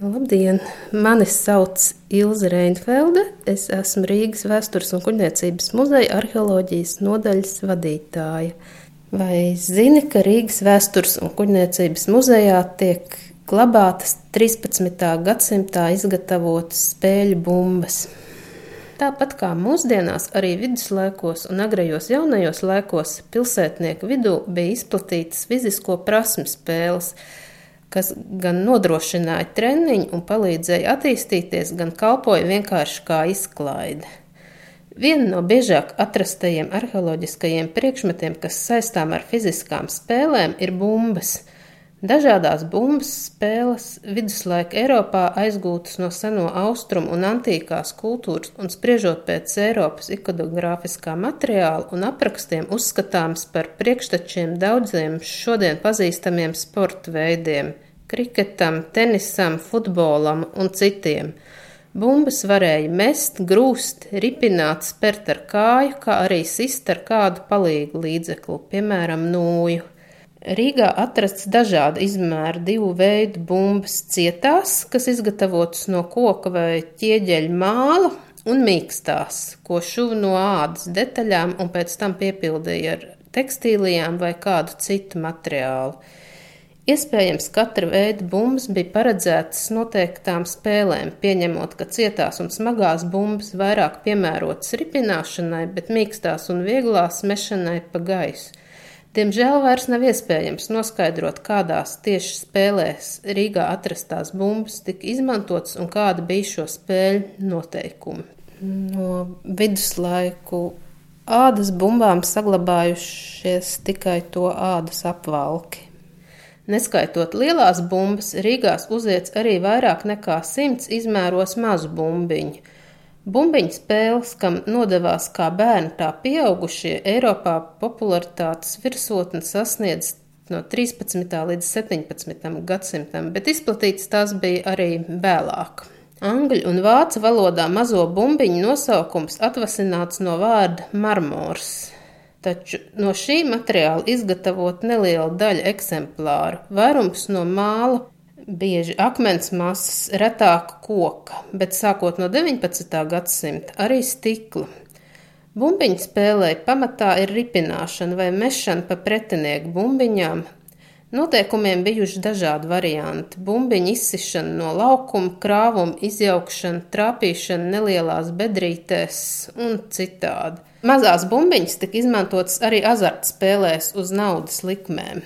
Labdien! Mani sauc Ilze Reinfelde. Es esmu Rīgas Vēstures un kuģniecības muzeja arheoloģijas nodaļas vadītāja. Vai zini, ka Rīgas Vēstures un kuģniecības muzejā tiek glabātas 13. gadsimtā izgatavotas spēļu bumbas? Tāpat kā mūsdienās, arī viduslaikos un agrajos jaunajos laikos pilsētnieku vidū bija izplatītas fizisko prasmu spēles kas gan nodrošināja treniņu un palīdzēja attīstīties, gan kalpoja vienkārši kā izklaide. Viena no biežāk atrastajiem arheoloģiskajiem priekšmetiem, kas saistām ar fiziskām spēlēm, ir bumbas. Dažādās bumbas spēles viduslaika Eiropā aizgūtas no seno austrumu un antīkās kultūras, un spriežot pēc Eiropas ikonogrāfiskā materiāla un aprakstiem, uzskatāms par priekštečiem daudziem šodien pazīstamiem sporta veidiem - kriketam, tenisam, futbolam un citiem. Bumbas varēja mest, grūst, ripināt, spērt ar kāju, kā arī sist ar kādu palīgu līdzekli, piemēram, nūju. Rīgā atrasts dažāda izmēra divu veidu bumbas cietās, kas izgatavotas no koka vai ķieģeļa māla, un mīkstās, ko šuva no ādas detaļām un pēc tam piepildīja ar tekstīlijām vai kādu citu materiālu. Iespējams, katra veida bumbas bija paredzētas noteiktām spēlēm, pieņemot, ka cietās un smagās bumbas vairāk piemērotas ripināšanai, bet mīkstās un vieglās mešanai pa gaisu. Diemžēl vairs nav iespējams noskaidrot, kādās tieši spēlēs Rīgā atrastās bumbas tika izmantotas un kāda bija šo spēļu noteikumi. No viduslaiku ādas bumbām saglabājušies tikai to ādas apvalki. Neskaitot lielās bumbas, Rīgās uziets arī vairāk nekā simts izmēros mazu bumbiņu. Bumbiņu spēles, kam nodevās kā bērni, tā pieaugušie, Eiropā popularitātes virsotni sasniedz no 13. līdz 17. gadsimtam, bet izplatītas tās bija arī vēlāk. Angļu un vācu valodā mazo bumbiņu nosaukums atvasināts no vārda marmors, taču no šī materiāla izgatavot neliela daļa eksemplāru, vairums no māla, bieži akmens masas, retāk koka, bet sākot no 19. gadsimta arī stikla. Bumbiņu spēlē pamatā ir ripināšana vai mešana pa pretinieku bumbiņām. Noteikumiem bijuši dažādi varianti - bumbiņu izsišana no laukuma, krāvuma, izjaukšana, trāpīšana nelielās bedrītēs un citādi. Mazās bumbiņas tika izmantotas arī azartspēlēs uz naudas likmēm.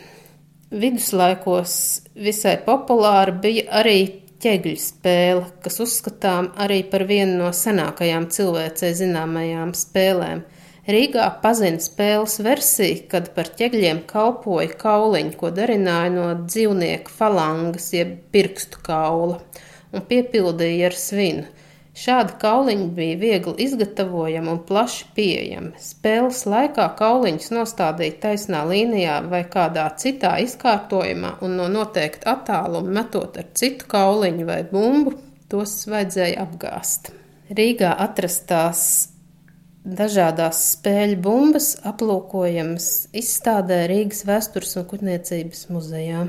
Viduslaikos visai populāra bija arī ķegļu spēle, kas uzskatām arī par vienu no senākajām cilvēcei zināmajām spēlēm. Rīgā pazina spēles versiju, kad par ķegļiem kalpoja kauliņi, ko darināja no dzīvnieka falangas jeb pirkstu kaula un piepildīja ar svinu. Šādi kauliņi bija viegli izgatavojami un plaši pieejami. Spēles laikā kauliņus nostādīja taisnā līnijā vai kādā citā izkārtojumā, un no noteikta attāluma metot ar citu kauliņu vai bumbu, tos vajadzēja apgāst. Rīgā atrastās dažādās spēļu bumbas aplūkojamas izstādē Rīgas vēstures un kuģniecības muzejā.